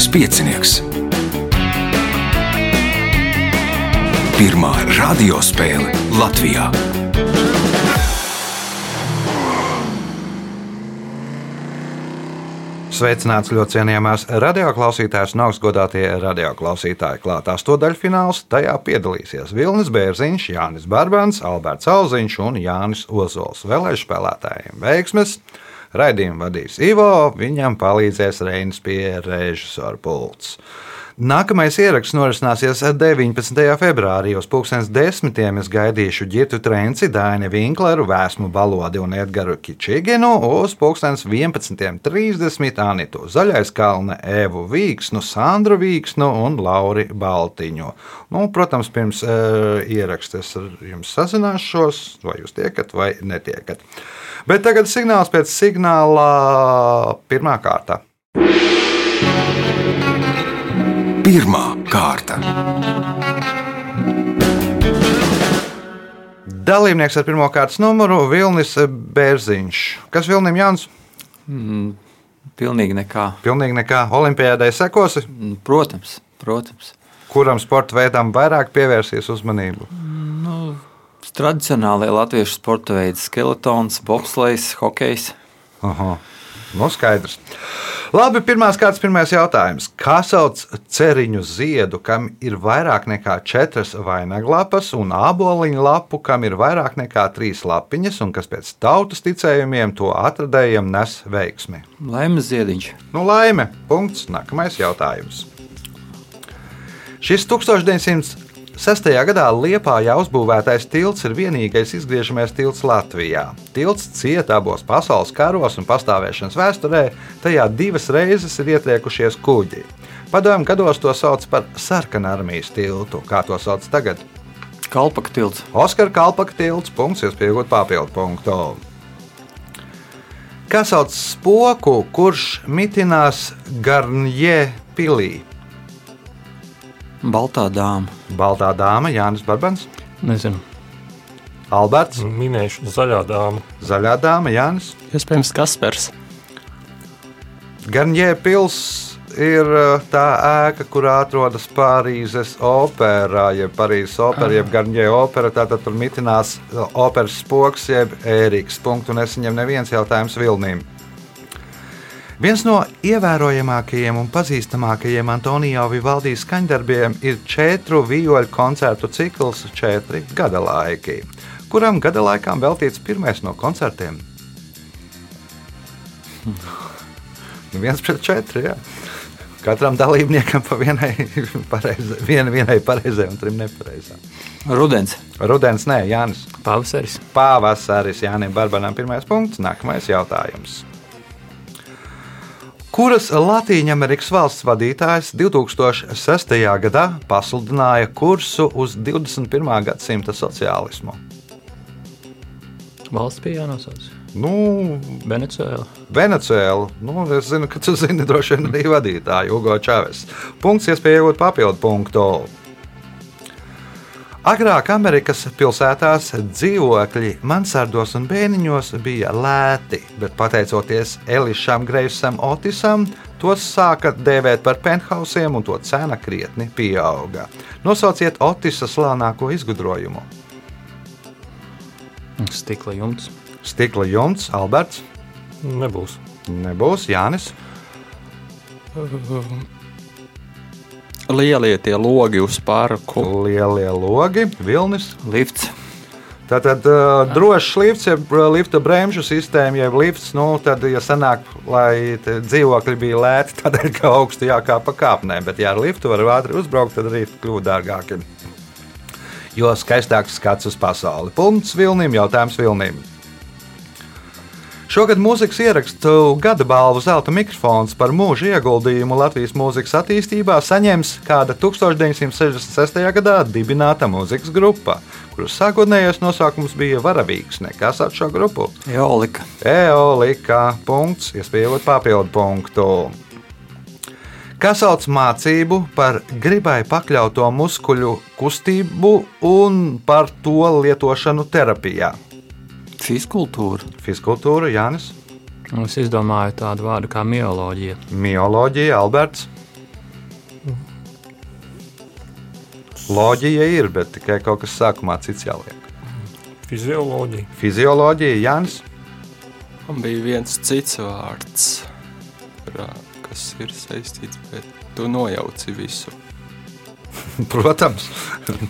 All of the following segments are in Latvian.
Mazais piecinieks. Pirmā radiospēle Latvijā. Sveicināts ļoti cienījamās radioklausītājas un augstgadātie radioklausītāji. Klātā stūdaļfināls tajā piedalīsies Vilnis Bērziņš, Jānis Barbans, Alberts Alziņš un Jānis Ozols. Vēlēšu spēlētājiem veiksmes! Raidījumu vadīs Ivo, viņam palīdzēs Reinis pie režisora pults. Nākamais ieraksts norisināsies 19. februārī. Uz 10. es gaidīšu Girtu Trenci, Daini Vinkleru, Vēsmu Balodi un Edgars Kičiginu. Uz 11.30 Anitu Zaļais Kalne, Evu Vīksnu, Sandru Vīksnu un Lauri Baltiņu. Nu, protams, pirms uh, ieraksta es ar jums sazināšos, vai jūs tiekat vai netiekat. Bet tagad signāls pēc signāla pirmā kārta. Pirmā kārta. Dalībnieks ar pirmā kārtas numuru - Vilnis Bērziņš. Kas Vilnim Jānis? Mm, pilnīgi nekā. Pilnīgi nekā. Olimpijādai sekosi, Mm, Protams, protams. kuram sporta veidam vairāk pievērsies uzmanību. Nu, tradicionālajie latviešu sporta veidi - skeletons, bobslēgs, hokejs. Aha. Nu, skaidrs. Labi, pirmās kārtas, pirmais jautājums. Kā sauc ceriņu ziedu, kam ir vairāk nekā četras vainaglapas, un āboliņu lapu, kam ir vairāk nekā trīs lapiņas, un kas pēc tautas ticējumiem to atradējiem nes veiksmi? Laimes ziediņš. Nu, laime. Punkts. Nākamais jautājums. Šis 1906. gadā Liepājā uzbūvētais tilts ir vienīgais izgriežamies tilts Latvijā. Tilts cieta abos pasaules karos un pastāvēšanas vēsturē, tajā divas reizes ir ietriekušies kuģi. Padomju gados to sauc par sarkanarmijas tiltu. Kā to sauc tagad? Kalpaka tilts. Oskara Kalpaka tilts, punkts, jūs pieaugat papildu punktu. Kā sauc spoku, kurš mitinās Garnjē pilī? Baltā dāma. Baltā dāma, Jānis Barbans, Nezinu. Alberts, Minēšu zaļā dāma. Zaļā dāma, Jānis. Iespējams, Kaspars. Garnjē pils ir uh, tā ēka, kurā atrodas Parīzes opera, jeb Parīzes opera, jeb Garnjē opera. Tātad tur mitinās uh, operas spoks, jeb ēriks. Punktu nesaņem neviens jautājums Vilnīm. Viens no ievērojamākajiem un pazīstamākajiem Antonio Vivaldi skaņdarbiem ir četru vijoļu koncertu cikls, četri gada laiki, kuram gada laikām veltīts pirmais no koncertiem. Nu, viens pret četri. Jā. Katram dalībniekam pa vienai pareizai, viena, vienai pareizai un trim nepareizai. Rudens. Rudens, nē, Jānis. Pavasaris. Pavasaris Jānis Barbanam pirmais punkts. Nākamais jautājums. Kuras Latvijas valsts vadītājs 2006. gadā pasludināja kursu uz 21. gadsimta sociālismu? Valsts bija jānosauc. Nu, Venecuēla. Venecijāla. Nu, es zinu, ka tu zini droši vien arī vadītāju Ugo Čaves. Punkts, iespēja iegūt papildu punktu. Agrāk Amerikas pilsētās dzīvokļi mansardos un bēniņos bija lēti, bet pateicoties Elišam Greivsam Otisam, tos sāka dēvēt par penthausiem un to cena krietni pieauga. Nosauciet Otisa slānāko izgudrojumu. Stikla jumts. Stikla jumts, Alberts, Nebūs. nebūs Jānis. Lielie tie logi uz parku. Lielie logi, vilnis. Lifts. Tātad uh, drošs lifts, jeb uh, lifta bremžu sistēma, jeb lifts, nu, tad, ja sanāk, lai dzīvokļi bija lēti, tādēļ, ka augstu jākāp pa kāpnēm, bet, ja ar liftu var ātri uzbraukt, tad arī kļūst dārgāki. Jo skaistāks skats uz pasauli. Punkts Vilnim, jautājums Vilnim. Šogad mūzikas ierakstu gada balvu zelta mikrofons par mūža ieguldījumu Latvijas mūzikas attīstībā saņems kāda 1966. gadā dibināta mūzikas grupa, kuras sākotnējais nosaukums bija Varavīgs. Nekas ar šo grupu. Eolika. Eolika. Punkts, iespējot papildu punktu. Kas sauc mācību par gribai pakļauto muskuļu kustību un par to lietošanu terapijā? Fiziskultūra. Fiziskultūra, Jānis. Un es izdomāju tādu vārdu kā mioloģija. Mioloģija, Alberts. Loģija ir, bet tikai kaut kas sākumā cits jāliek. Fizioloģija. Fizioloģija, Jānis. Man bija viens cits vārds, kas ir saistīts, bet tu nojauci visu. Protams,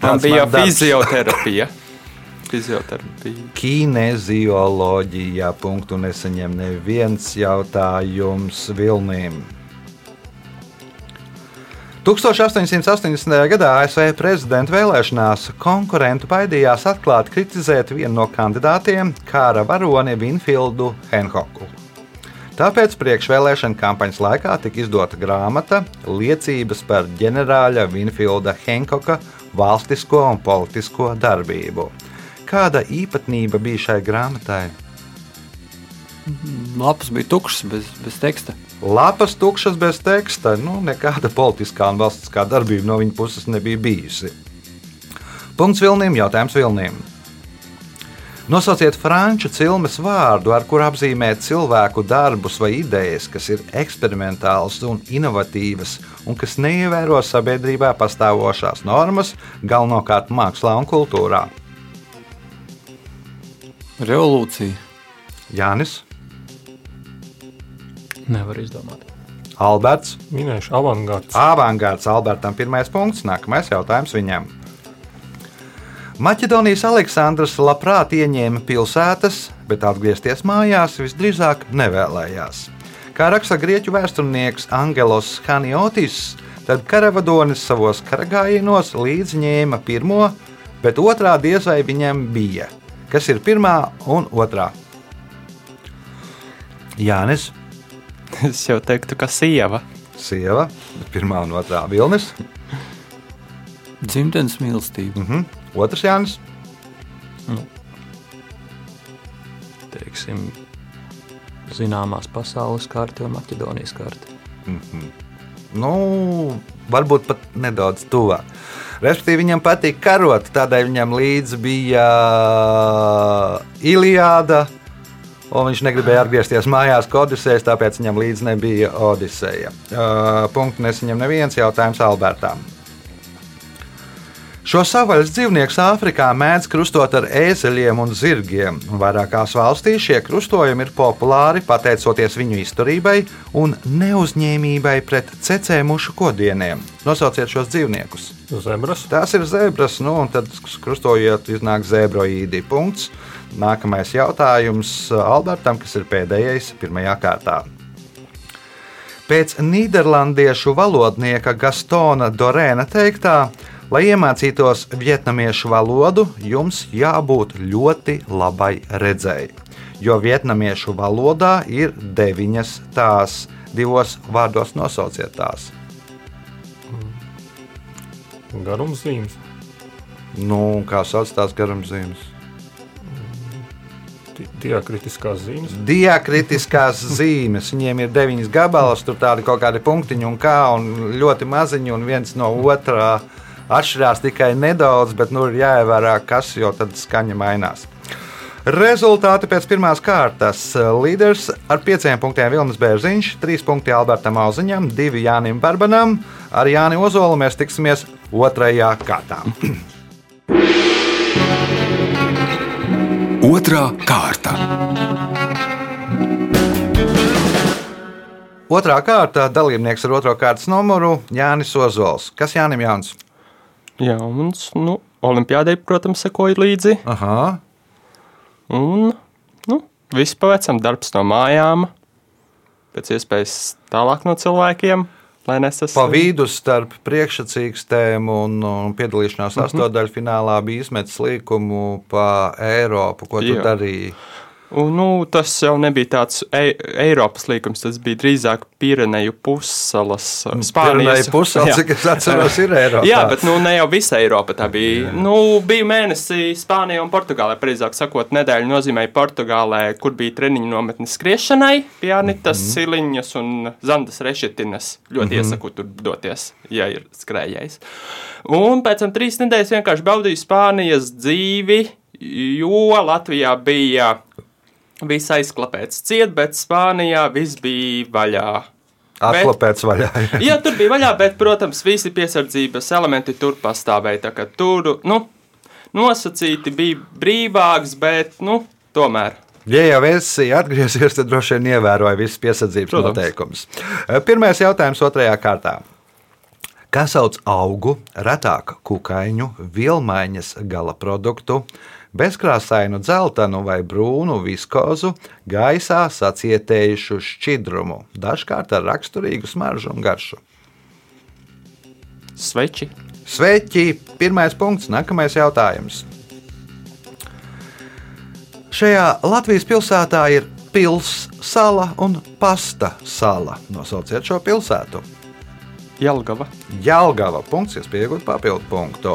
tā bija fizioterapija. Fizioterapija. Kinezioloģijā punktu nesaņem neviens jautājums Vilnīm. 1880. gadā ASV prezidenta vēlēšanās konkurentu baidījās atklāti kritizēt vienu no kandidātiem, kara varoni Vinfildu Henhoku. Tāpēc priekšvēlēšana kampaņas laikā tika izdota grāmata Liecības par ģenerāļa Vinfilda Henkoka valstisko un politisko darbību. Kāda īpatnība bija šai grāmatai? Lapas bija tukšas, bez, bez teksta. Lapas tukšas bez teksta, nu, nekāda politiskā un valstiskā darbība no viņa puses nebija bijusi. Punkts Vilniem, jautājums Vilniem. Nosauciet franču cilmes vārdu, ar kuru apzīmēt cilvēku darbus vai idejas, kas ir eksperimentālas un inovatīvas, un kas neievēro sabiedrībā pastāvošās normas, galvenokārt mākslā un kultūrā. Revolūcija. Jānis, Nevar izdomāt. Alberts, Minēšu avangards. Avangards Albertam pirmais punkts, nākamais jautājums viņam. Maķedonijas Aleksandrs labprāt ieņēma pilsētas, bet atgriezties mājās visdrīzāk nevēlējās. Kā raksta grieķu vēsturnieks Angelos Haniotis, tad karavadonis savos karagājienos līdzi ņēma pirmo, bet otrā diez vai viņam bija. Kas ir pirmā un otrā? Jānis, Es jau teiktu, ka sieva. sieva, bet pirmā un otrā vilnis. Dzimtenes mīlestība. Mhm. Otrs Jānis. Teiksim, zināmās pasaules karte un Maķedonijas karte. Nu, varbūt pat nedaudz tuvāk. Respektīvi, viņam patīk karot, tādēļ viņam līdzi bija Iliāda. Un viņš negribēja atgriezties mājās, kā Odisejas, tāpēc viņam līdzi nebija Odiseja. Uh, punktu nesaņem neviens jautājums Albertam. Šo savvaļas dzīvnieku Āfrikā mēdz krustot ar ēzeļiem un zirgiem. Vairākās valstīs šie krustojumi ir populāri pateicoties viņu izturībai un neuzņēmībai pret cecēmušu kodieniem. Nosauciet šos dzīvniekus. Zebras. Tās ir zebras, nu, un tad krustojot, iznāk zebroīdi. Punkts. Nākamais jautājums Albertam, kas ir pēdējais pirmajā kārtā. Pēc nīderlandiešu valodnieka Gastona Dorēna teiktā, lai iemācītos vietnamiešu valodu, jums jābūt ļoti labai redzēji. Jo vietnamiešu valodā ir deviņas tās, divos vārdos nosauciet tās. Garumzīmes. Nu, kā sauc tās garumzīmes? di- Diakritiskās zīmes. Diakritiskās zīmes. Viņiem ir deviņas gabalas, tur tādi kaut kādi punktiņi un kā, un ļoti maziņi, un viens no otrā atšķirās tikai nedaudz, bet nu ir jāievērā, kas, jo tad skaņa mainās. Rezultāti pēc pirmās kārtas. Līderis ar pieciem punktiem Vilnis Bērziņš, trīs punkti Albertam Auziņam, divi Jānim Barbanam. Ar Jāni Ozolu mēs tiksimies otrajā kārtā. Otra kārta. Otrā kārta dalībnieks ar otro kārtas numuru Jānis Ozols. Kas Jānim Jānis? Jā, un nu, Olimpijādei, protams, sekoja līdzi. Aha, Un nu, viss pavecam darbs no mājām, pēc iespējas tālāk no cilvēkiem, nesas. Pa vidu starp priekšsacīkstēm un, un piedalīšanās mm -hmm. astotdaļfinālā bija izmetis līkumu pa Eiropu. Ko tu Jā. darīji? Un, nu, tas jau nebija tāds e Eiropas līkums, tas bija drīzāk Pireneju pussalas. Pirmā pusē, Jā. cik es atceros, ir Eiropā. Jā, bet nu, ne jau visa Eiropa. Tā bija. Nu, bija mēnesi Spānijā un Portugālē. Precīzāk sakot, nedēļa nozīmēja Portugālē, kur bija treniņu nometne skriešanai, pie Anitas mm -hmm. Siliņas un Zandas Rešetinas. Ļoti mm -hmm. iesaku tur doties, ja ir skrējējis. Un pēc tam trīs nedēļas vienkārši baudīju Spānijas dzīvi, jo Latvijā bija viss aizklapēts ciet, bet Spānijā viss bija vaļā. Atklāpēts vaļā. Jā, tur bija vaļā, bet, protams, visi piesardzības elementi tur pastāvēja. Tā kā tur nu, nosacīti bija brīvāks, bet nu, tomēr. Ja jau esi atgriezies, tad droši vien ievēroja visas piesardzības Protams. noteikumus. Pirmais jautājums otrajā kārtā. Kā sauc augu, retāk kukaiņu, vilmaiņas gala produktu, bezkrāsainu dzeltenu vai brūnu viskozu, gaisā sacietējušu šķidrumu, dažkārt ar raksturīgu smaržu un garšu? Sveči! Sveiki! Pirmais punkts, nākamais jautājums. Šajā Latvijas pilsētā ir pilsēta un pasta sala. Nosauciet šo pilsētu. Jelgava! Jālgava punkts, kas pieaugot papildu punktu.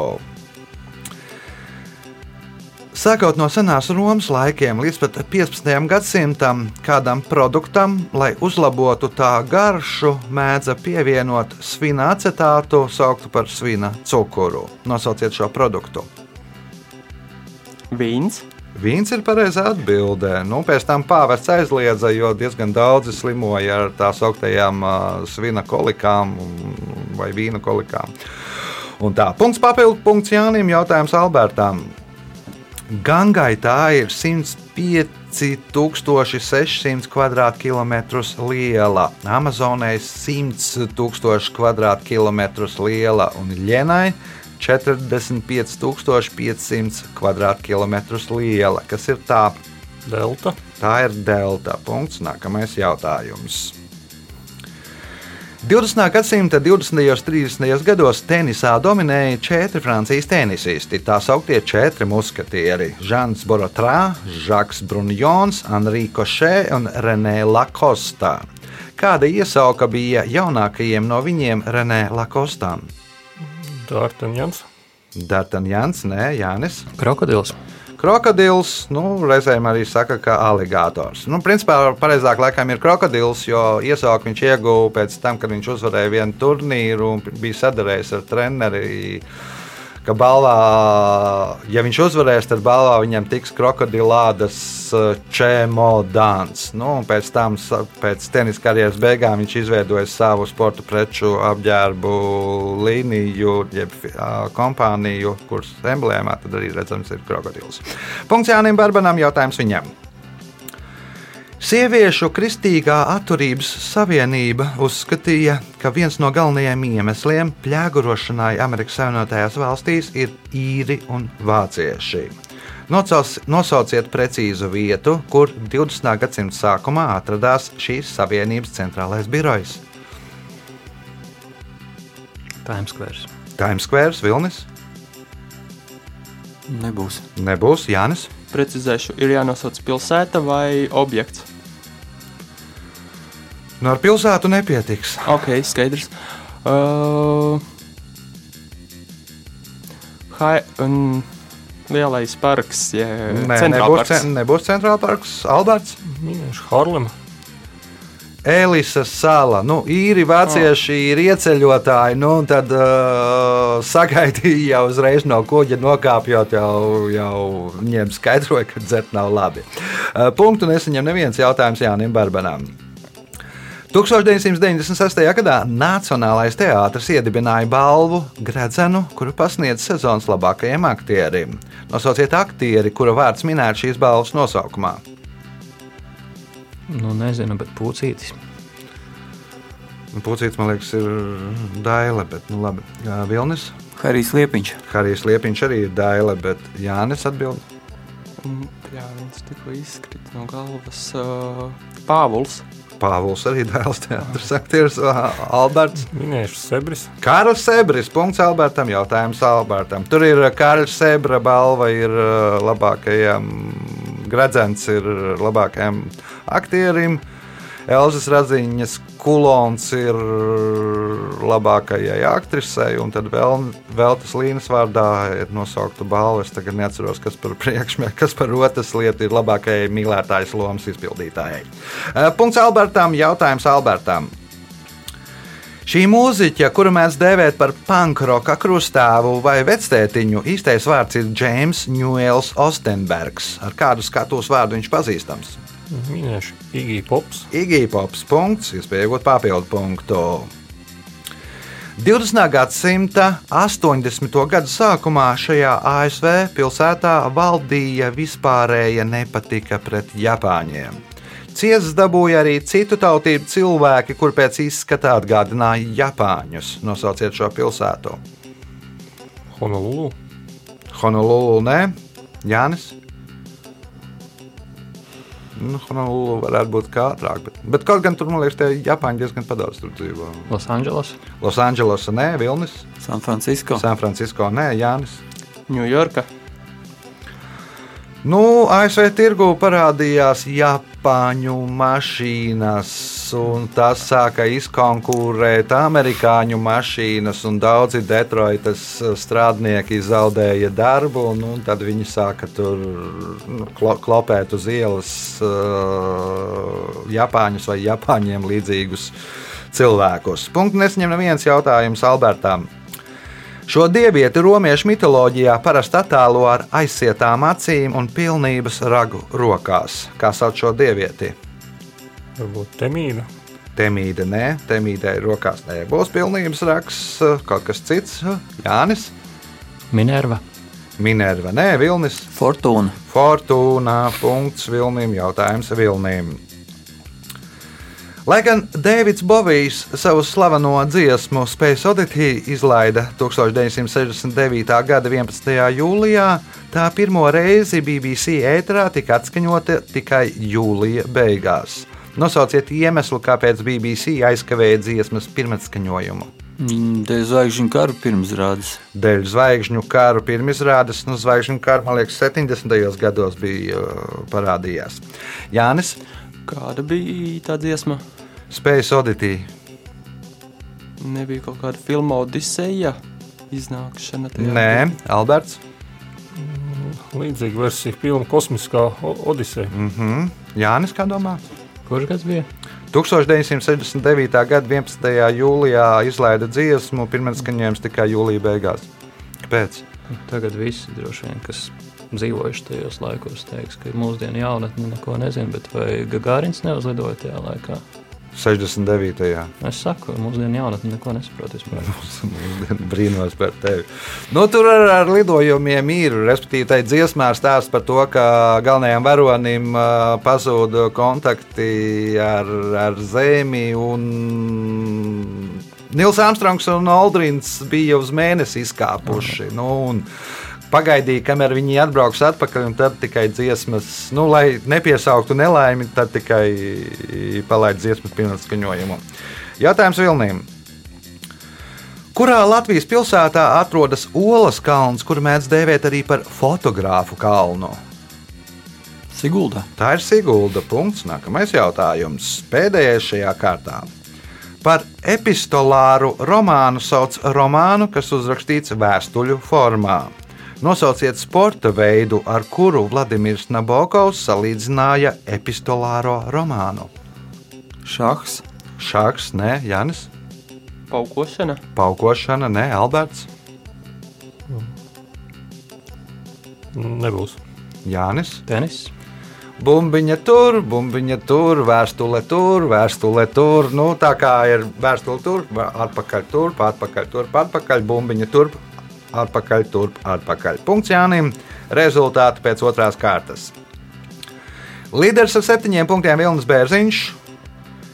Sākot no senās Romas laikiem līdz pat 15. gadsimtam, kādam produktam, lai uzlabotu tā garšu, mēdza pievienot svina acetātu, sauktu par svina cukuru. Nosauciet šo produktu. Vīns! Vīns ir pareizā atbildē. Nu, pēc tam pāvests aizliedza, jo diezgan daudzi slimoja ar tā sauktējām uh, svina kolikām vai vīna kolikām. Un tā, punkts papildu punkts Jānim, jautājums Albertam. Gangai tā ir 105,600 km2 liela, Amazonē 100 000 km2 liela un Ļenai 45,500 km2 liela. Kas ir tā? Delta. Tā ir delta. Punkts. Nākamais jautājums. 20. gadsimta 20. un 30. gados tenisā dominēja četri Francijas tenisisti. Tā sauktie četri muskatieri - Žants Borotrā, Žaks Brunjons, Henri Košē un Renē Lakosta. Kāda iesauka bija jaunākajiem no viņiem Renē Lakostam? Dārtaņjans. Dartanjans, nē, Jānis. Krokodils. Krokodils, nu, reizēm arī saka, ka aligators. Nu, principā pareizāk laikam ir krokodils, jo iesauku viņš ieguva pēc tam, kad viņš uzvarēja vienu turnīru un bija sadarējis ar treneri. Ka balvā, ja viņš uzvarēs, tad balvā viņam tiks krokodilādas čemodāns. Nu, pēc tam, pēc tenisa karjeras beigām, viņš izveidoja savu sporta preču apģērbu līniju, jeb kompāniju, kuras emblēmā tad arī redzams ir krokodils. Punkts Jānim Barbanam, jautājums viņam. Sieviešu kristīgā atturības savienība uzskatīja, ka viens no galvenajiem iemesliem plēgurošanai Amerikas Savienotajās valstīs ir īri un vācieši. Nocels, nosauciet precīzu vietu, kur 20. gadsimta sākumā atradās šīs savienības centrālais birojs. Times Square. Times Square, Vilnis, Nebūs. nebūs Jānis. Precizēšu, ir jānosauc pilsēta vai objekts. No ar pilsētu nepietiks. Ok, skaidrs. Uh, hai, un lielais parks, ja Nē, nebūs, centrālparks. cen- nebūs centrālais parks, Alberts. Minēšu Harlemu. Elisas sala. Nu, īri vācieši ir ieceļotāji, nu, un tad uh, sagaidīja jau uzreiz no kuģa nokāpjot, jau, jau viņiem skaidroja, ka dzert nav labi. Uh, punktu nesaņem neviens jautājums Jānim Barbanam. 1996. gadā Nacionālais teātris iedibināja balvu Gradzenu, kuru pasniedz sezonas labākajiem aktierim. Nosauciet aktieri, kura vārds minēts šīs balvas nosaukumā. Nu, nezinu, bet pucītis. Pucīts, man liekas, ir daila, bet nu, labi. Vilnis, Harijs Liepiņš. Harijs Liepiņš arī ir daila, bet Jānis atbild. Un, Jā, viens tikko izkrita no galvas. Uh, Pāvuls. Pāvils arī dēls teātris, aktieris Alberts. Minēšu Sebris. Kārlis Sebris, punkts Albertam, jautājums Albertam. Tur ir Kārlis Sebra balva, ir ā, labākajam, Gradzens ir labākajam aktierim. Elzas Raziņas kulons ir labākajai aktrisei, un tad vēl, vēl tas līnijas vārdā ir nosaukta balva. Es tagad neatceros, kas par priekšmetu, kas par otras lietu ir labākajai mīlētājas lomas izpildītājai. Eh, Punkts Albertam, jautājums Albertam. Šī mūziķa, kuru mēs dēvējam par pankroka krustāvu vai vectētiņu, īstais vārds ir James Newells Ostenbergs. Ar kādu skatuves vārdu viņš pazīstams? Minēšu Igija Pops. Igīpops punkts, iespēja iegūt papildu punktu. 20. gadsimta 80. gadu sākumā šajā ASV pilsētā valdīja vispārēja nepatika pret Japāņiem. Ciesas dabūja arī citu tautību cilvēki, kur pēc izskata atgādināja Japāņus. Nosauciet šo pilsētu. Honolulu. Honolulu, nē, Jānis. Nu, Honolulu varētu būt kā ātrāk, bet, bet kaut gan tur, man liekas, tie Japāņi diezgan padaudz tur dzīvo. Losandželos. Losandželosā, nē, Vilnis, San Francisco. San Francisco, nē, Jānis. Ņujorka. Nu, ASV tirgū parādījās Japāņu mašīnas, un tas sāka izkonkurēt amerikāņu mašīnas, un daudzi Detroitas strādnieki zaudēja darbu, un, un tad viņi sāka tur nu, klo, klopēt uz ielas uh, Japāņus vai Japāņiem līdzīgus cilvēkus. Punkts nesņem neviens jautājums Albertam. Šo dievieti romiešu mitoloģijā parasti attēlo ar aizsietām acīm un pilnības ragu rokās. Kā sauc šo dievieti? Varbūt Temīda. Temīda, nē, temīdai rokās nebūs pilnības rags, kaut kas cits. Jānis, Minerva. Minerva, nē, Vilnis, Fortūna. Fortūna, punkts Vilnim, jautājums Vilnim. Lai gan Deivids Bovijs savu slaveno dziesmu Space Oddity izlaida 1969. gada 11. jūlijā, tā pirmo reizi BBC ēterā tika atskaņota tikai jūlija beigās. Nosauciet iemeslu, kāpēc BBC aizkavēja dziesmas pirmatskaņojumu. Mm, Dēļ zvaigžņu karu pirmsrādes. Dēļ zvaigžņu kara pirmizrādes, nu, zvaigžņu kara, man liekas, 70. gados bija uh, parādījās. Jānis, Kāda bija tā dziesma? Space Oddity. Nebija kaut kāda filma Odiseja iznākšana. Nē, Alberts. Līdzīga versija filma Kosmiskā Odiseja. Mm -hmm. Jānis, kā domā? Kurš gads bija? 1969. gada 11. jūlijā izlaida dziesmu, pirmais skaņojums tikai jūlijā beigās. Kāpēc? Tagad visi droši vien, kas dzīvojuši tajos laikos, teiks, ka mūsdienu jaunatne neko nezina, bet vai Gagārins neuzlidoja tajā laikā? 69. Es saku, mūsdienu jaunatne neko nesaprot. Brīnos par tevi. Nu, tur ar, ar lidojumiem ir. Respektīvi, tai dziesmā ir stāsts par to, ka galvenajam varonim uh, pazūd kontakti ar, ar Zemi. Un Nils Armstrongs un Aldrins bija uz mēnesi izkāpuši. Nu, un Pagaidīja, kamēr viņi atbrauks atpakaļ, un tad tikai dziesmas, nu, lai nepiesauktu nelaimi, tad tikai palaid dziesmas pilnskaņojumu. Jautājums Vilnīm. Kurā Latvijas pilsētā atrodas Olas kalns, kur mēdz dēvēt arī par fotogrāfu kalnu? Sigulda. Tā ir Sigulda. Punkts. Nākamais jautājums. Pēdējais šajā kārtā. Par epistolāru romānu sauc romānu, kas uzrakstīts vēstuļu formā. Nosauciet sporta veidu, ar kuru Vladimirs Nabokovs salīdzināja epistolāro romānu. Šahs. Šāks, nē, Janis, Paukošana. paukošana, nē, Alberts, Nebūs. Jānis. Tenis. Bumbiņa tur, bumbiņa tur, vēstule tur, vēstule tur. Nu, tā kā ir vēstule tur, atpakaļ tur, atpakaļ tur, atpakaļ, bumbiņa tur, atpakaļ tur, atpakaļ. Punkts Jānim. Rezultāti pēc otrās kārtas. Līderis ar septiņiem punktiem Vilnis Bērziņš,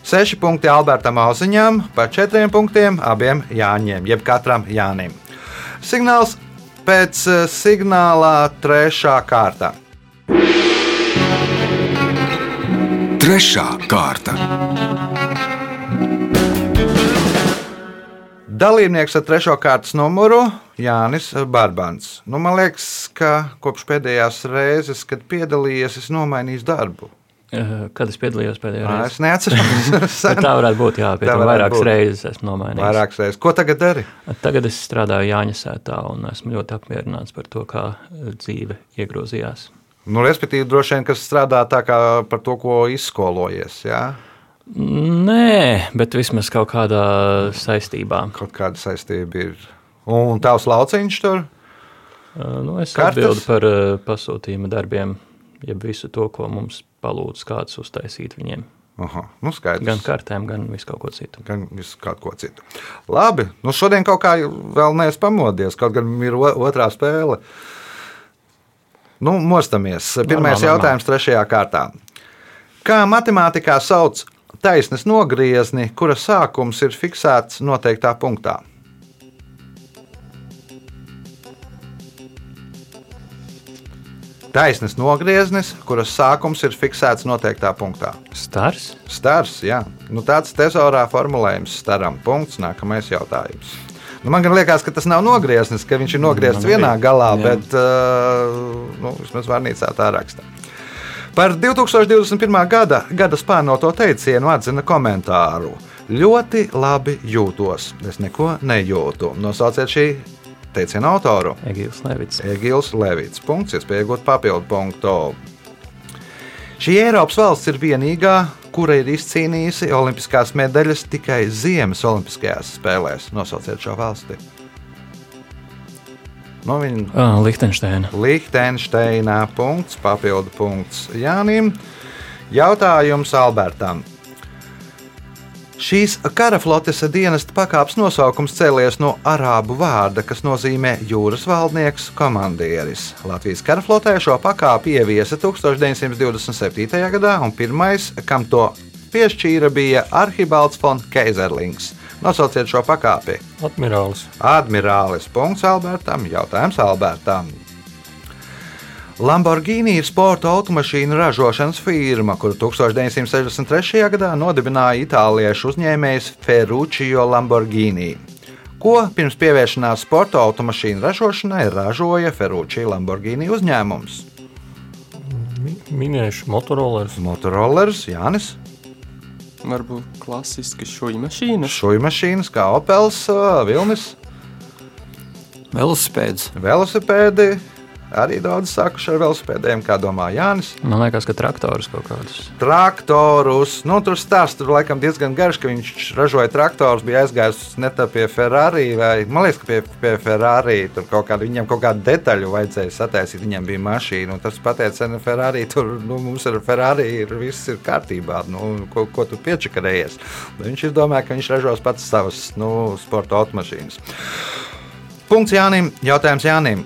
seši punkti Albertam Auziņam, pa četriem punktiem abiem Jāņiem, jeb katram Jānim. Signāls pēc eh, signālā trešā kārta. Trešā kārta. Dalībnieks ar trešo kārtas numuru Jānis Barbans. Nu, man liekas, ka kopš pēdējās reizes, kad piedalījies, es nomainīju darbu. Eh, Kad es piedalījos pēdējā reizē? Es neatceros. Tā varētu būt. Jā, Tā varētu vairākas būt. reizes esmu nomainījis. Vairākas reizes. Ko tagad dari? Tagad es strādāju Jāņa sētā un esmu ļoti apmierināts par to, kā eh, dzīve iegrozījās. Nu, respektīvi, droši vien, kas strādā tā kā par to, ko izskolojies. Jā? Nē, bet vismaz kaut kādā saistībā. Kaut kāda saistība ir. Un tavs lauciņš tur? Nu, es Kartes? atbildu par pasūtījuma darbiem, jeb visu to, ko mums palūdzu kādus uztaisīt viņiem. Aha, nu skaidrs. Gan kartēm, gan visu kaut ko citu. gan visu kaut ko citu. Labi, nu šodien kaut kā vēl neesmu pamodies, kaut gan ir otrā spēle. Nu, mostamies. Pirmais Normāli, jautājums trešajā kārtā. Kā matemātikā sauc taisnes nogriezni, kura sākums ir fiksēts noteiktā punktā? Taisnes nogrieznis, kuras sākums ir fiksēts noteiktā punktā. Stars? Stars, jā. Nu, tāds tezaurā formulējums staram. Punkts. Nākamais jautājums. Nu, man liekas, ka tas nav nogrieznis, ka viņš ir nogriezts vienā galā, Jā. bet uh, nu, vismaz vārnīcā tā raksta. Par 2021. gada, gada spārnoto teicienu atzina komentāru. Ļoti labi jūtos. Es neko nejūtu. Nosauciet šī teiciena autoru. Egīls Levits. Egils Levits. Punkts, iespēja iegūt papildu punktu. Šī Eiropas valsts ir vienīgā, kura ir izcīnījusi olimpiskās medaļas tikai Ziemas Olimpiskajās spēlēs. Nosauciet šo valsti. No viņa Ah, Lihtenšteina. Liechtensteinā punkts, papildu punkts Jānim. Jautājums Albertam. Šīs kara flotes dienesta pakāpes nosaukums cēlies no arābu vārda, kas nozīmē jūras valdnieks, komandieris. Latvijas kara flotē šo pakāpi ieviesa 1927. gadā, un pirmais, kam to piešķīra, bija Arhibalds von Keizerlings. Nosauciet šo pakāpi. Admirālis. Admirālis. Punkts Albertam. Jautājums Albertam. Lamborghini ir sporta automašīnu ražošanas firma, kuru 1963. gadā nodibināja itāliešu uzņēmējs Ferruccio Lamborghini. Ko pirms pievēršanās sporta automašīnu ražošanai ražoja Ferruccio Lamborghini uzņēmums? Mi minējuši motorolers. Motorolers Jānis, Varbūt klasiski šūju mašīnas. šūju mašīnas kā Opels, ā, Vilnis, Velosipēds. velosipēdi. Arī daudz sākuši ar velosipēdiem, kā domā Jānis. Man liekas, ka traktorus kaut kādus. traktorus. Nu, tur stāsts tur laikam diezgan garš, ka viņš ražoja traktorus, bija aizgājis ne tā pie Ferrari, vai man liekas, ka pie, pie Ferrari tur kaut kāda, viņam kaut kādu detaļu vajadzēja sataisīt. Viņam bija mašīna, un tas pateica, ka Ferrari tur nu, mums ar Ferrari ir viss ir kārtībā. Nu, ko, ko tu piečakarējies? Viņš izdomāja, ka viņš ražos pats savas nu, sporta automašīnas. Punkts Jānim. Jautājums Jānim.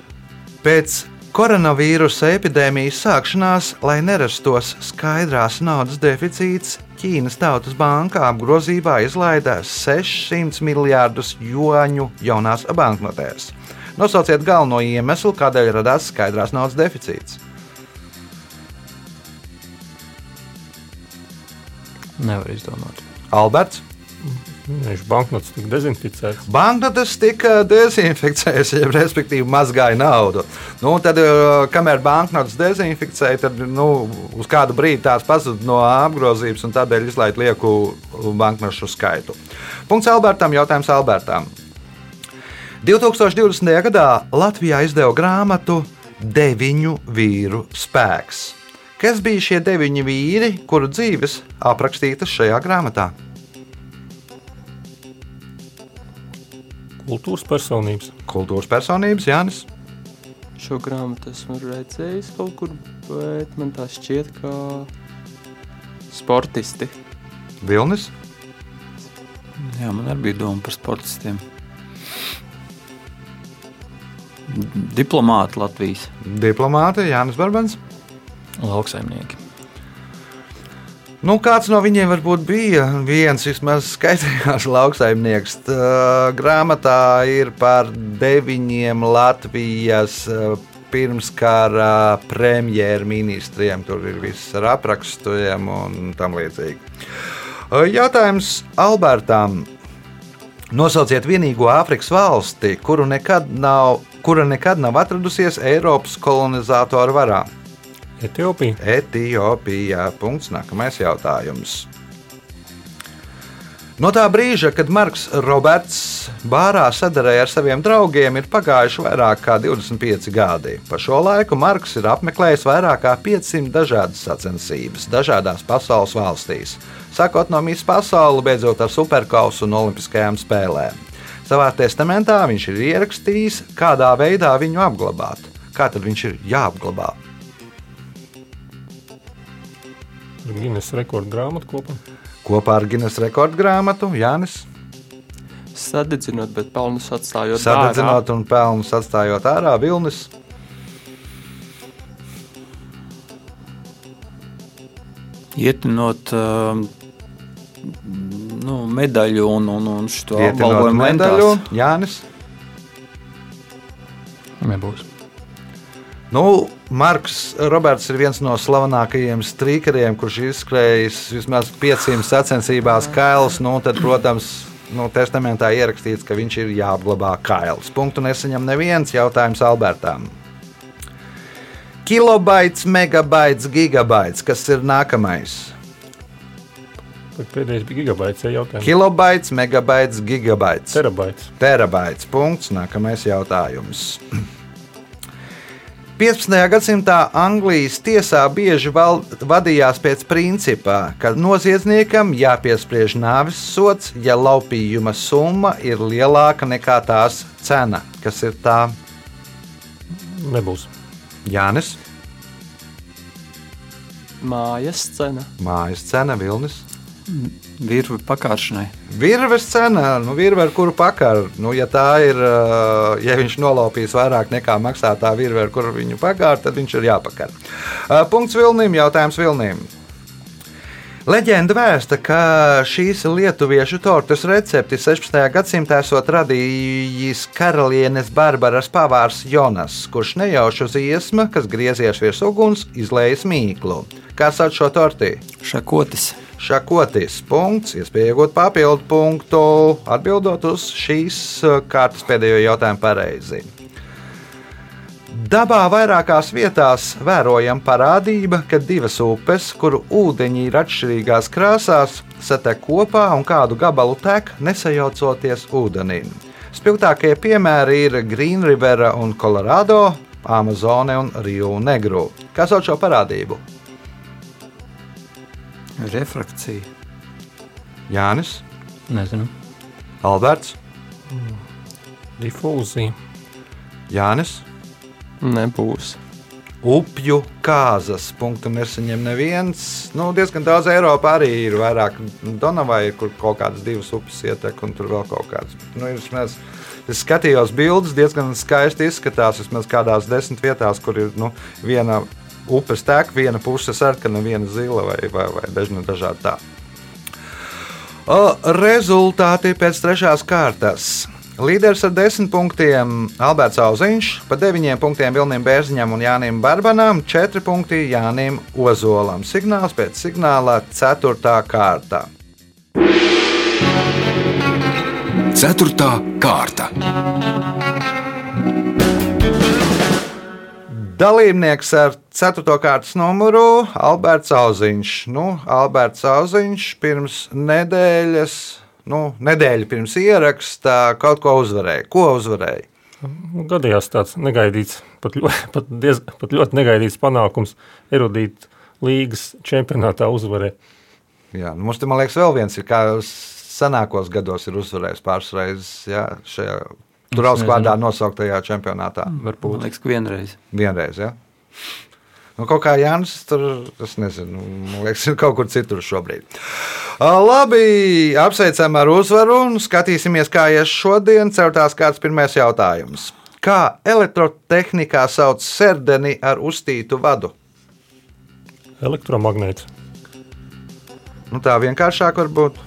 Pēc koronavīrusa epidēmijas sākšanās, lai nerastos skaidrās naudas deficīts, Ķīnas Tautas Banka apgrozībā izlaida 600 miljardus juāņu jaunās banknotēs. Nosauciet galveno iemeslu, kādēļ radās skaidrās naudas deficīts. Nevar izdomāt. Alberts. Minējuši banknotes tika dezinficēts. Banknotes tika dezinficētas, jeb respektīvi mazgāja naudu. Nu, tad, eh, kamēr banknotes dezinficēja, tad nu, uz kādu brīdi tās pazuda no apgrozības un tādēļ izlaiž lieku banknošu skaitu. Punkts Albertam, jautājums Albertam. 2020. gadā Latvijā izdeva grāmatu Deviņu vīru spēks. Kas bija šie deviņi vīri, kuru dzīves aprakstītas šajā grāmatā? Kultūras personības. Kultūras personības Jānis. Šo grāmatu esmu redzējis kaut kur, bet man tā šķiet, ka sportisti. Vilnis, Jā, man arī bija doma par sportistiem. Diplomāti Latvijas. diplomāti Jānis Barbans. Lauksaimnieki. Nu, kāds no viņiem varbūt bija viens vismaz skaitījās lauksaimnieks. Tā Grāmatā ir par deviņiem Latvijas eh, pirmskara premjerministriem. Tur ir viss ar aprakstiem un tam līdzīgi. Eh, Jautājums Albertam. Nosauciet vienīgo Āfrikas valsti, kuru nekad nav, kura nekad nav atradusies Eiropas kolonizatoru varā. Etiopija. Etiopijā. Punkts. Nākamais jautājums. No tā brīža, kad Marks Roberts bārā sadarēja ar saviem draugiem, ir pagājuši vairāk kā 25 gadi. Pa šo laiku Marks ir apmeklējis vairāk kā 500 dažādas sacensības, dažādās pasaules valstīs. Sākot no Mīs pasaules, beidzot ar superkausu un olimpiskajām spēlēm. Savā testamentā viņš ir ierakstījis, kādā veidā viņu apglabāt. Kā tad viņš ir jāapglabā? Guinness rekordu grāmatu kopā. Kopā ar Guinness rekordu grāmatu Jānis Sadedzinot, bet pelnus atstājot sadedzinot un pelnus atstājot ārā vilnis. Ietinot uh, nu, medaļu un, un, un šo apbalvojumu medaļu lentās. Jānis. Nebūs. Nu, Marks Roberts ir viens no slavenākajiem strīkeriem, kurš izskrējis vismaz 500 sacensībās kails. Nu, tad, protams, nu, testamentā ierakstīts, ka viņš ir jāapglabā kails. Punktu nesaņem neviens jautājums Albertam. Kilobaits, megabaits, gigabaits. Kas ir nākamais? Pēdējais bija gigabaits, ja jautājums. Kilobaits, megabaits, gigabaits. Terabaits. Terabaits. Punkts. Nākamais jautājums. 15. gadsimtā Anglijas tiesā bieži val, vadījās pēc principa, ka noziedzniekam jāpiespriež nāves sots, ja laupījuma summa ir lielāka nekā tās cena. Kas ir tā? Nebūs. Jānis, Mājas cena. mājas cena, vilnis. Virvi pakāršanai. Virves cena, nu, virve ar kuru pakar. Nu, ja tā ir, ja viņš nolaupīs vairāk nekā maksā tā virve, ar kuru viņu pakar, tad viņš ir jāpakar. Punkts Vilnim, jautājums Vilnim. Leģenda vēsta, ka šīs lietuviešu tortes recepti 16. gadsimtā esot radījis karalienes Barbaras pavārs Jonas, kurš nejauši uz iesma, kas griezies virs uguns, izlējas mīklu. Kā sauc šo torti? Šakotis. Šakotis punkts, iespēja iegūt papildu punktu, atbildot uz šīs uh, kārtas pēdējo jautājumu pareizi. Dabā vairākās vietās vērojama parādība, ka divas upes, kuru ūdeņi ir atšķirīgās krāsās, satek kopā un kādu gabalu tek, nesajaucoties ūdenī. Spilgtākie piemēri ir Green River un Colorado, Amazone un Rio Negru. Kas sauc šo parādību? Refrakcija. Jānis, Nezinu. Alberts, Difūzija. Jānis. Nebūs. Upju kāzas punktu nesaņem neviens. Nu, diezgan daudz Eiropā arī ir vairāk Donavai, kur kaut kādas divas upes ietek, un tur vēl kaut kādas. Nu, ir, vismaz, es skatījos bildes, diezgan skaisti izskatās. Vismaz kādās desmit vietās, kur ir nu, viena upes tek, viena puse sarkana, viena zila vai, vai, vai dažna dažādi tā. Rezultāti pēc trešās kārtas. Līderis ar desmit punktiem Alberts Auziņš, pa deviņiem punktiem Vilnim Bērziņam un Jānim Barbanam, četri punkti Jānim Ozolam. Signāls pēc signāla ceturtā kārta. Ceturtā kārta. Dalībnieks ar 4. kārtas numuru Alberts Auziņš. Nu, Alberts Auziņš pirms nedēļas, nu, nedēļa pirms ierakstā kaut ko uzvarēja. Ko uzvarēja? Nu, Gadījās tāds negaidīts, pat, ļo, pat, diez, pat ļoti negaidīts panākums erudīt līgas čempionātā uzvarē. Jā, nu, mums te, man liekas, vēl viens ir, kā senākos gados ir uzvarējis pāris reizes jā, šajā Turauskvārdā nosauktajā čempionātā. Man Varbūt. liekas, ka vienreiz. Vienreiz, ja? Nu, kaut kā Jānis tur, es nezinu, man liekas, ir kaut kur citur šobrīd. Labi, apsveicam ar uzvaru un skatīsimies, kā ies šodien. Ceturtās kārtas pirmais jautājums. Kā elektrotehnikā sauc sērdeni ar uztītu vadu? Elektromagnēts. Nu, tā vienkāršāk var būt.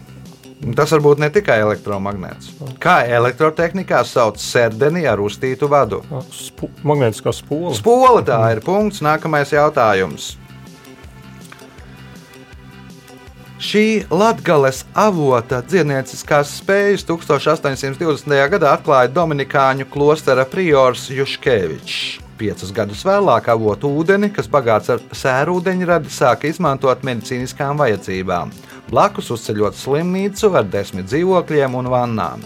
Tas var būt ne tikai elektromagnēts. Kā elektrotehnikā sauc sērdeni ar uztītu vadu? Spu, magnētiskā spola. Spola tā ir punkts. Nākamais jautājums. Šī latgales avota dziednieciskās spējas 1820. gadā atklāja Dominikāņu klostera priors Juškevičs. Piecus gadus vēlāk avotu ūdeni, kas bagāts ar sērūdeņradi, sāka izmantot medicīniskām vajadzībām. Blakus uzceļot slimnīcu ar desmit dzīvokļiem un vannām.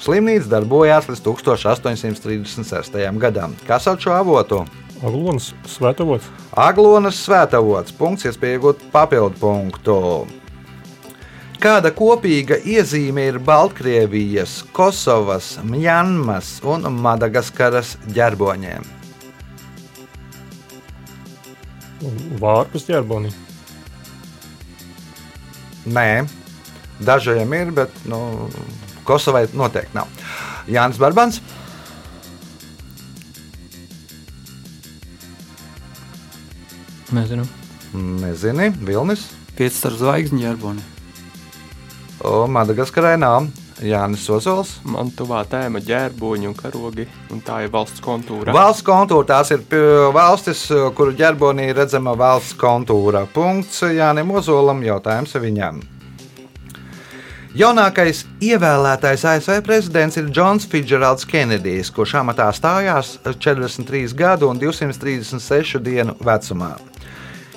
Slimnīca darbojās līdz 1836. gadam. Kas sauc šo avotu? Aglonas svētavots. Aglonas svētavots. Punkts, iespējot papildu punktu. Kāda kopīga iezīme ir Baltkrievijas, Kosovas, Mjanmas un Madagaskaras ģerboņiem? Vārpus ģerbonī. Nē, dažiem ir, bet nu, Kosovai noteikti nav. Jānis Barbans. Nezinu. Nezini, Vilnis. Pieci ar zvaigzni ģerboni. Un Madagaskarē nav. Jānis Ozols. Man tuvā tēma ģērboņi un karogi, un tā ir valsts kontūra. Valsts kontūra tās ir valstis, kuru ģerbonī redzama valsts kontūra. Punkts Jānim Ozolam. Jautājums viņam. Jaunākais ievēlētais ASV prezidents ir Džons Fitzgeralds Kenedijs, kurš amatā stājās 43 gadu un 236 dienu vecumā.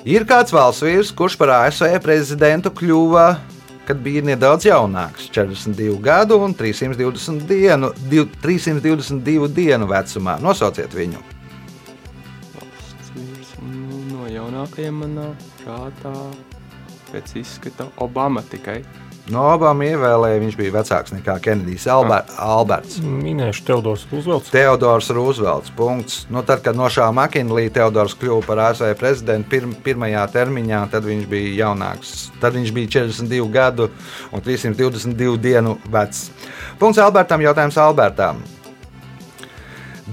Ir kāds valsts vīrs, kurš par ASV prezidentu kļuva, kad bija nedaudz jaunāks, 42 gadu un 320 dienu, div- 322 dienu vecumā. Nosauciet viņu. Nu, no jaunākajiem manā prātā pēc izskata Obama tikai. No Obama ievēlēja, viņš bija vecāks nekā Kenedijs Alber, Alberts. Minēšu Teodors Roosevelts. Teodors Roosevelts. Punkts. Nu, tad, kad no šā Makinlī Teodors kļuva par ASV prezidentu pirm, pirmajā termiņā, tad viņš bija jaunāks. Tad viņš bija 42 gadu un 322 dienu vecs. Punkts Albertam. Jautājums Albertam.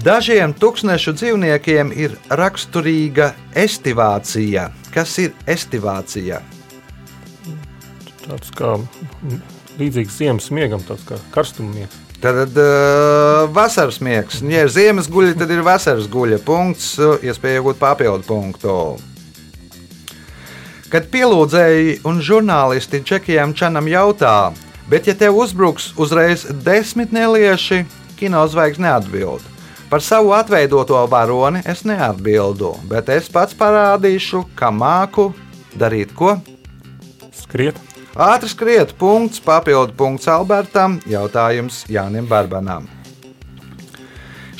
Dažiem tūkstnešu dzīvniekiem ir raksturīga estivācija. Kas ir estivācija? Tāds kā līdzīgs ziemas miegam, tāds kā karstumnieks. Tad uh, vasaras miegs. Ja ir ziemas guļa, tad ir vasaras guļa. Punkts, iespēja iegūt papildu punktu. Kad pielūdzēji un žurnālisti Čekijam Čanam jautā, bet ja tev uzbruks uzreiz desmit nelieši, kino zvaigznes neatbild. Par savu atveidoto varoni es neatbildu, bet es pats parādīšu, kā māku darīt ko. Skriet, Ātri skriet, punkts, papildu punkts Albertam, jautājums Jānim Barbanam.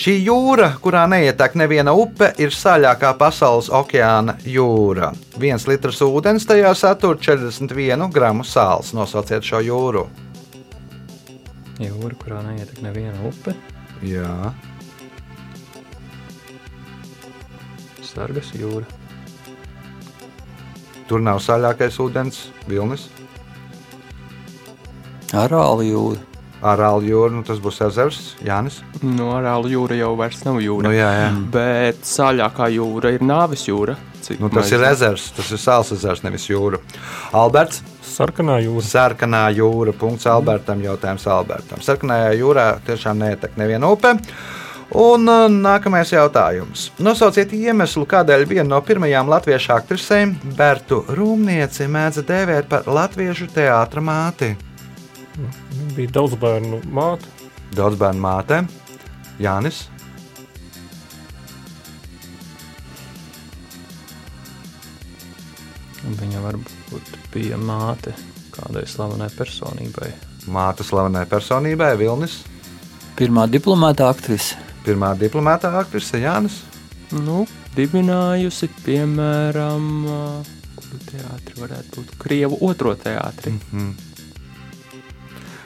Šī jūra, kurā neietek neviena upe, ir saļākā pasaules okeāna jūra. Viens litrs ūdens tajā satur 41 gramu sāls. Nosauciet šo jūru. Jūra, kurā neietek neviena upe. Jā, Sargas jūra. tur nav saļākais ūdens, vilnis. Arāli jūra. Arāļu jūra, nu tas būs ezers, Jānis. No Arālu jūra jau vairs nav jūra. Nu, jā, jā. Bet saļākā jūra ir nāves jūra. cik Nu, tas ir ezers, tas ir sāls ezers, nevis jūra. Alberts. sarkanā jūra. Sarkanā jūra. Punkts Albertam. Jautājums Albertam. Sarkanajā jūrā tiešām neietek neviena upe. Un uh, nākamais jautājums. Nosauciet iemeslu, kādēļ viena no pirmajām latviešu aktrisēm, Bertu Rūmnieci, mēdza dēvēt par latviešu teātra māti. Viņa bija daudz bērnu māte. Daudz bērnu māte, Jānis. Un Viņa varbūt bija māte kādai slavenai personībai. Māte slavenai personībai, Vilnis. Pirmā diplomāta aktrise. Pirmā diplomātā aktrise Jānis. Nu, dibinājusi, piemēram, ā, kuru teātri varētu būt Krievu otro teātri.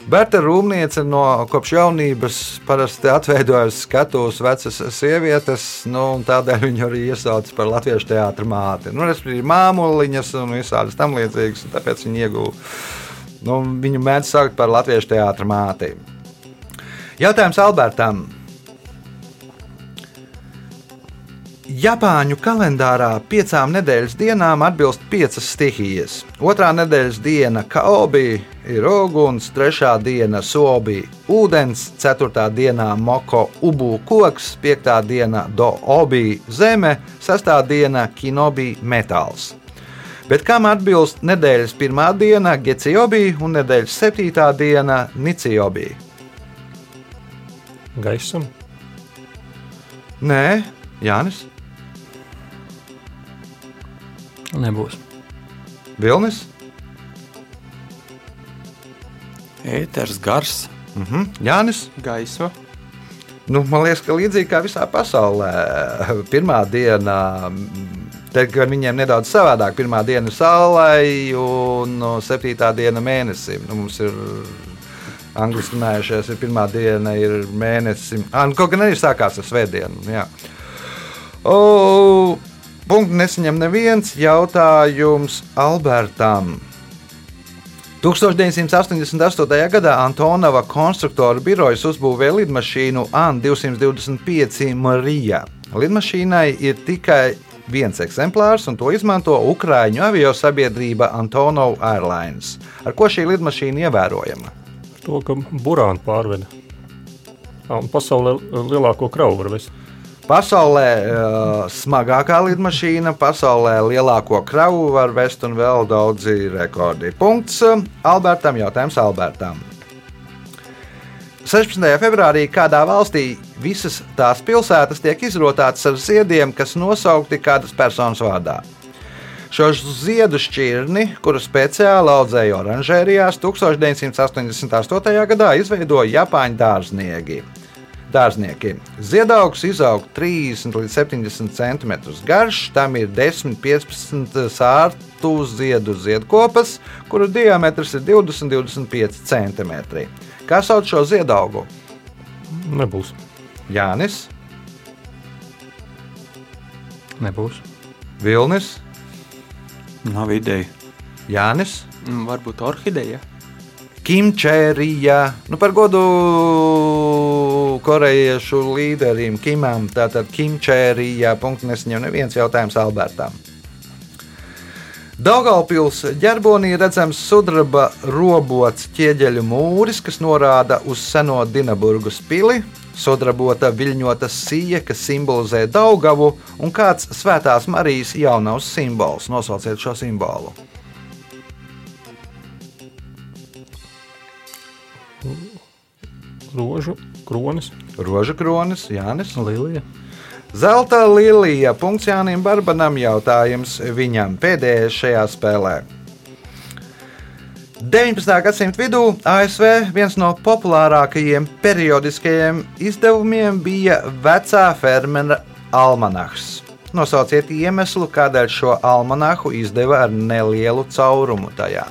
Berta Rūmniece no kopš jaunības parasti atveidojas skatuves vecas sievietes, nu, tādēļ viņu arī iesauc par latviešu teātra māti. Nu, respektīvi, māmuliņas un visādas tam līdzīgas, un tāpēc viņi ieguva. Nu, viņu mēdz saukt par latviešu teātra māti. Jautājums Albertam. Japāņu kalendārā piecām nedēļas dienām atbilst piecas stihijas. Otrā nedēļas diena - kaobi, ir uguns, trešā diena - sobi, ūdens, ceturtā dienā - moko, ubu koks, piektā diena - do-obi, zeme, sestā diena - kinobi, metāls. Bet kam atbilst nedēļas pirmā diena - geciobi un nedēļas septītā diena - niciobi? Gaisam, Nē, Jānis, Nebūs. Vilnis. Ēters gars. Mhm. Jānis. Gaisma. Nu, man liekas, ka līdzīgi kā visā pasaulē, pirmā diena, tad, viņiem nedaudz savādāk, pirmā diena ir saulē, un no septītā diena mēnesim. Nu, mums ir angļuiski runājušies, ir pirmā diena ir mēnesim. Ah, nu, kaut gan arī sākās ar svētdienu. jā. O, punktu nesaņem neviens jautājums Albertam. 1988. gadā Antonova konstruktoru birojas uzbūvēja lidmašīnu AN-225 Marija. Lidmašīnai ir tikai viens eksemplārs, un to izmanto Ukrāņu avio sabiedrība Antonov Airlines. Ar ko šī lidmašīna ievērojama? To, ka burāni pārveda. Un Pasaulē lielāko kravu var vest. Pasaulē uh, smagākā lidmašīna, pasaulē lielāko kravu var vest un vēl daudzi rekordi. Punkts uh, Albertam, jautājums Albertam. 16. februārī kādā valstī visas tās pilsētas tiek izrotātas ar ziediem, kas nosaukti kādas personas vārdā. Šo ziedu šķirni, kuru speciāli audzēja oranžērijās, 1988. gadā izveidoja Japāņu dārznieki. Dārznieki. Ziedaugs izaug 30 līdz 70 cm garš, tam ir 10-15 sārtu ziedu ziedkopas, kuru diametrs ir 20-25 cm. Kā sauc šo ziedaugu? Nebūs. Jānis, Nebūs. Vilnis, Nav ideja. Jānis. Mm, Varbūt orhideja. Kimčērija, nu par godu korejiešu līderim Kimam, tātad Kimčērija, punkts nesaņem neviens jautājums Albertam. Daugaupils ģerbonī redzams sudraba robots ķieģeļu mūris, kas norāda uz seno Dinaburgas pili, sudrabota viļņota sija, kas simbolizē Daugavu, un kāds svētās Marijas jaunavas simbols. Nosauciet šo simbolu. Rožu, kronis. Roža kronis, Jānis. Lilija. Zelta līnija. Punkts Jānim Barbanam. Jautājums viņam pēdējais šajā spēlē. 19. gadsimta vidū ASV viens no populārākajiem periodiskajiem izdevumiem bija vecā fermera almanahs. Nosauciet iemeslu, kādēļ šo almanahu izdeva ar nelielu caurumu tajā.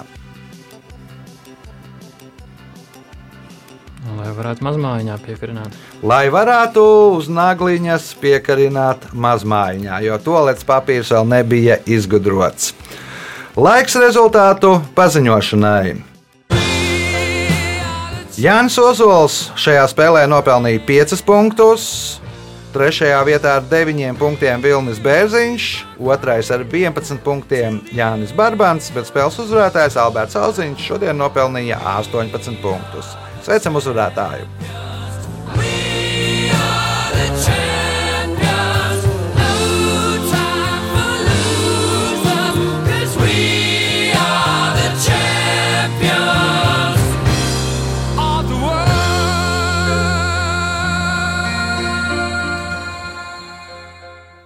Lai varētu mazmājiņā piekarināt. Lai varētu uz nagliņas piekarināt mazmaiņā, jo toplets papīrs vēl nebija izgudrots. Laiks rezultātu paziņošanai. Jānis Ozols šajā spēlē nopelnīja 5 punktus. Trešajā vietā ar 9 punktiem Vilnis Bērziņš, otrais ar 11 punktiem Jānis Barbans, bet spēles uzvarētājs Alberts Alziņš šodien nopelnīja 18 punktus. Sveicam uzvarētāju!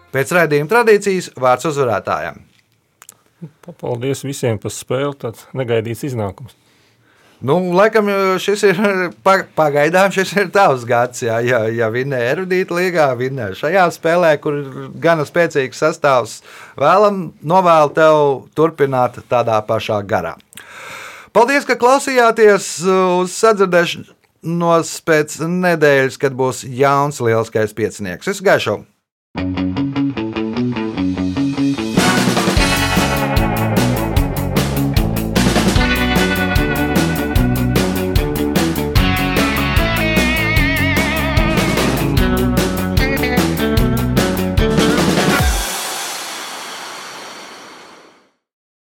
Pēc raidījuma tradīcijas vārds uzvarētājiem. Paldies visiem par spēli. Tāds negaidīts iznākums. Nu, laikam šis ir pa- pagaidām šis ir tavs gads. Jā, ja, ja vinnē erudīta līgā, vinnē šajā spēlē, kur ir gana spēcīgs sastāvs, vēlam novēlu tev turpināt tādā pašā garā. Paldies, ka klausījāties uz sadzirdēšanos pēc nedēļas, kad būs jauns lielskais piecinieks. Es gaišu!